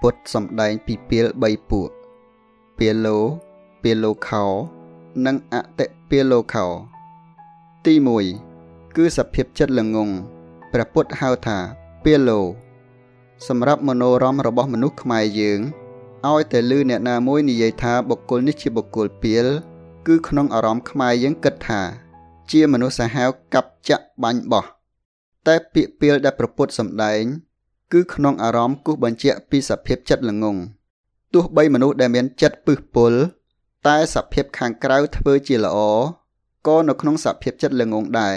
ពុទ្ធសម្ដែងពីពាល3ពួកពាលលោពាលលោខោ និងអតិពាលលោខោ ទី1គឺសភាពចិត្តល្ងងព្រះពុទ្ធហៅថាពាលលោ សម្រាប់មโนរមរបស់មនុស្សខ្មែរយើងឲ្យតែលឺអ្នកណាមួយនិយាយថាបុគ្គលនេះជាបុគ្គលពាល គឺក្នុងអារម្មណ៍ខ្មែរយើងគិតថា ជាមនុស្សសាហាវកាប់ចាក់បាញ់បោះតែពាក្យពាលដែលប្រពុតសម្ដែង គឺក្នុងអារម្មណ៍គូសបញ្ជាក់ពីសភាពចិត្តល្ងងទោះបីមនុស្សដែលមានចិត្តពឹសពុលតែសភាពខាងក្រៅធ្វើជាល្អក៏នៅក្នុងសភាពចិត្តល្ងងដែរ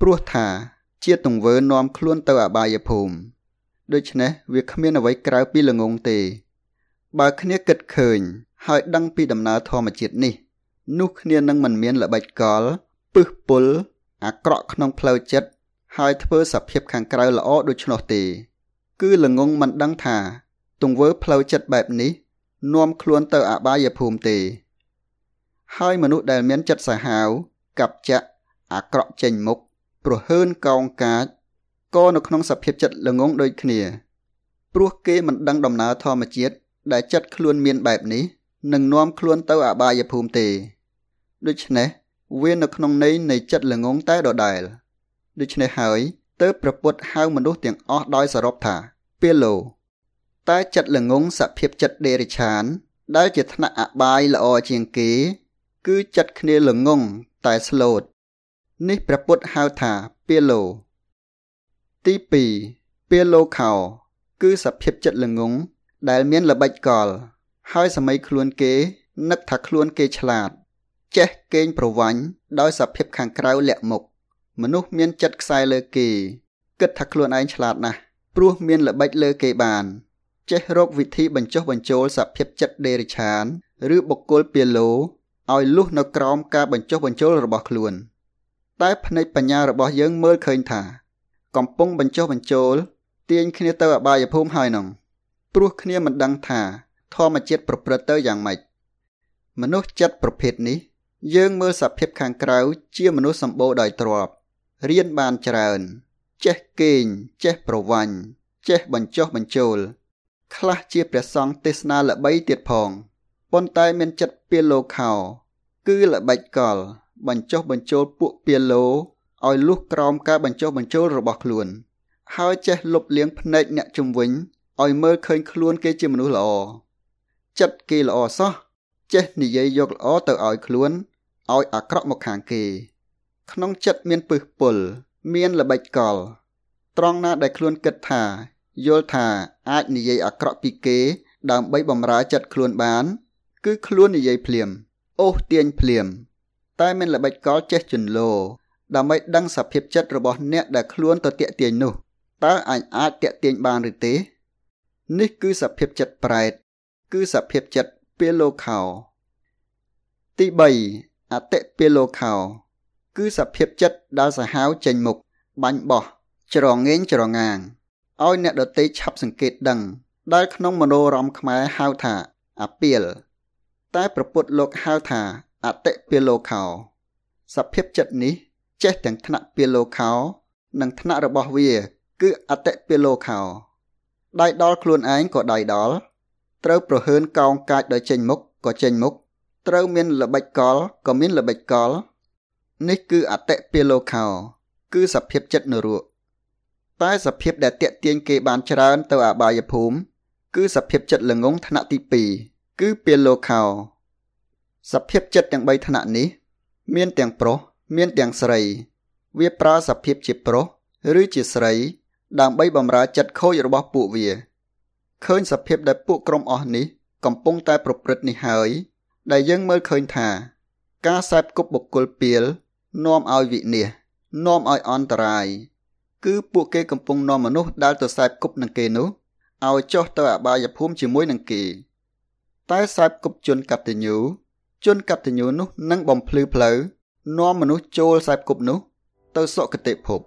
ព្រោះថា ជាទង្វើនាំខ្លួនទៅអបាយភូមិដូច្នេះវាគ្មានអ្វីក្រៅពីល្ងងទេ បើគ្នាគិតឃើញ ហើយដឹងពីដំណើរធម្មជាតិនេះ នោះគ្នានឹងមិនមានល្បិចកលពឹសពុលអាក្រក់ក្នុងផ្លូវចិត្តហើយធ្វើសភាពខាងក្រៅល្អដូច្នោះទេ គឺល្ងងមិនដឹងថា ទង្វើផ្លូវចិត្តបែបនេះនាំខ្លួនទៅអបាយភូមិទេ ហើយមនុស្សដែលមានចិត្តសាហាវកាប់ចាក់អាក្រក់ចេញមុខប្រហើនកោងកាចក៏នៅក្នុងសភាពចិត្តល្ងងដូចគ្នា ព្រោះគេមិនដឹងដំណើរធម្មជាតិដែលចិត្តខ្លួនមានបែបនេះនឹងនាំខ្លួនទៅអបាយភូមិទេដូច្នេះវានៅក្នុងន័យនៃចិត្តល្ងងតែដដែលដូច្នេះហើយ ទើបព្រះពុទ្ធហៅមនុស្សទាំងអស់ដោយសរុបថាពាលោតែចិត្តល្ងងសភាពចិត្តដេរិឆាន ដែលជាថ្នាក់អបាយល្អជាងគេ គឺចិត្តគ្នាល្ងងតែស្លូត នេះព្រះពុទ្ធហៅថាពាលោទី2ពាលោខោ គឺសភាពចិត្តល្ងងដែលមានល្បិចកល ហើយសម័យខ្លួនគេនឹកថាខ្លួនគេឆ្លាត ចេះកេងប្រវាញ់ដោយសភាពខាងក្រៅលាក់មុខ មនុស្សមានចិត្តខ្សែលើគេគិតថាខ្លួនឯងឆ្លាតណាស់ព្រោះមានល្បិចលើគេបាន ចេះរកវិធីបញ្ចុះបញ្ចូលសភាពចិត្តដេរិឆាន ឬបុគ្គលពាលោឲ្យលុះនៅក្រោមការបញ្ចុះបញ្ចូលរបស់ខ្លួន តែភ្នែកបញ្ញារបស់យើងមើលឃើញថា កំពុងបញ្ចុះបញ្ចូលទាញគ្នាទៅអបាយភូមិហើយនោះព្រោះគ្នាមិនដឹងថា ធម្មជាតិប្រព្រឹត្តទៅយ៉ាងម៉េចមនុស្សចិត្តប្រភេទនេះ យើងមើលសភាពខាងក្រៅជាមនុស្សសម្បូរដោយទ្រព្យ រៀនបានច្រើន ចេះកេងចេះប្រវាញ់ចេះបញ្ចុះបញ្ចូល ខ្លះជាព្រះសង្ឃទេសនាល្បីទៀតផងប៉ុន្តែមានចិត្តពីលោខោ គឺល្បិចកល បញ្ចុះបញ្ចូលពួកពីលោឲ្យលុះក្រោមការបញ្ចុះបញ្ចូលរបស់ខ្លួន ហើយចេះលុបលាងភ្នែកអ្នកជំវិញឲ្យមើលឃើញខ្លួនគេជាមនុស្សល្អចិត្តគេល្អសោះចេះនិយាយយកល្អទៅឲ្យខ្លួនឲ្យអាក្រក់មកខាងគេ ក្នុងចិត្តមានពឹសពុលមានល្បិចកល ត្រង់ណាដែលខ្លួនគិតថា យល់ថាអាចនិយាយអាក្រក់ពីគេ ដើម្បីបំរើចិត្តខ្លួនបាន គឺខ្លួននិយាយភ្លាមអូសទាញភ្លាម តែមានល្បិចកលចេះជន្លោដើម្បីដឹងសភាពចិត្តរបស់អ្នកដែលខ្លួនទៅតាក់ទាញនោះតើអញអាចតាក់ទាញបានឬទេ នេះគឺសភាពចិត្តប្រែត គឺសភាពចិត្តពេលលោខោទី3អតិពេលលោខោ គឺសភាពចិត្តដែលសាហាវចេញមុខបាញ់បោះច្រងេងច្រងាងឲ្យអ្នកដតីឆាប់សង្កេតដឹង ដែលក្នុងមโนរមខ្មែរហៅថាអាពាល តែប្រពុតលោកហៅថាអតិពាលោខោសភាពចិត្តនេះចេះទាំងថ្នាក់ពាលោខោ និងថ្នាក់របស់វា គឺអតិពាលោខោដៃដល់ខ្លួនឯងក៏ដៃដល់ត្រូវប្រហើនកោងកាចដោយចេញមុខក៏ចេញមុខត្រូវមានល្បិចកលក៏មានល្បិចកល នេះគឺអតិពាលោខោ គឺសភាពចិត្តនរកតែសភាពដែលតាក់ទាញគេបានច្រើនទៅអបាយភូមិគឺសភាពចិត្តល្ងងថ្នាក់ទី2គឺពាលោខោសភាពចិត្តទាំង3ថ្នាក់នេះ មានទាំងប្រុសមានទាំងស្រី វាប្រើសភាពជាប្រុសឬជាស្រី ដើម្បីបម្រើចិត្តខូចរបស់ពួកវាឃើញសភាពដែលពួកក្រុមអស់នេះ កំពុងតែប្រព្រឹត្តនេះហើយ ដែលយើងមើលឃើញថា ការសែបគប់បុគ្គលពៀល នាំឲ្យវិនាសនាំឲ្យអន្តរាយគឺពួកគេកំពុងនាំមនុស្សដែលទៅសែបគប់នឹងគេនោះឲ្យចុះទៅអបាយភូមិជាមួយនឹងគេ តែសែបគប់ជនកតញ្ញូជនកតញ្ញូនោះនឹងបំភ្លឺផ្លូវនាំមនុស្សចូលសែបគប់នោះ ទៅសុគតិភព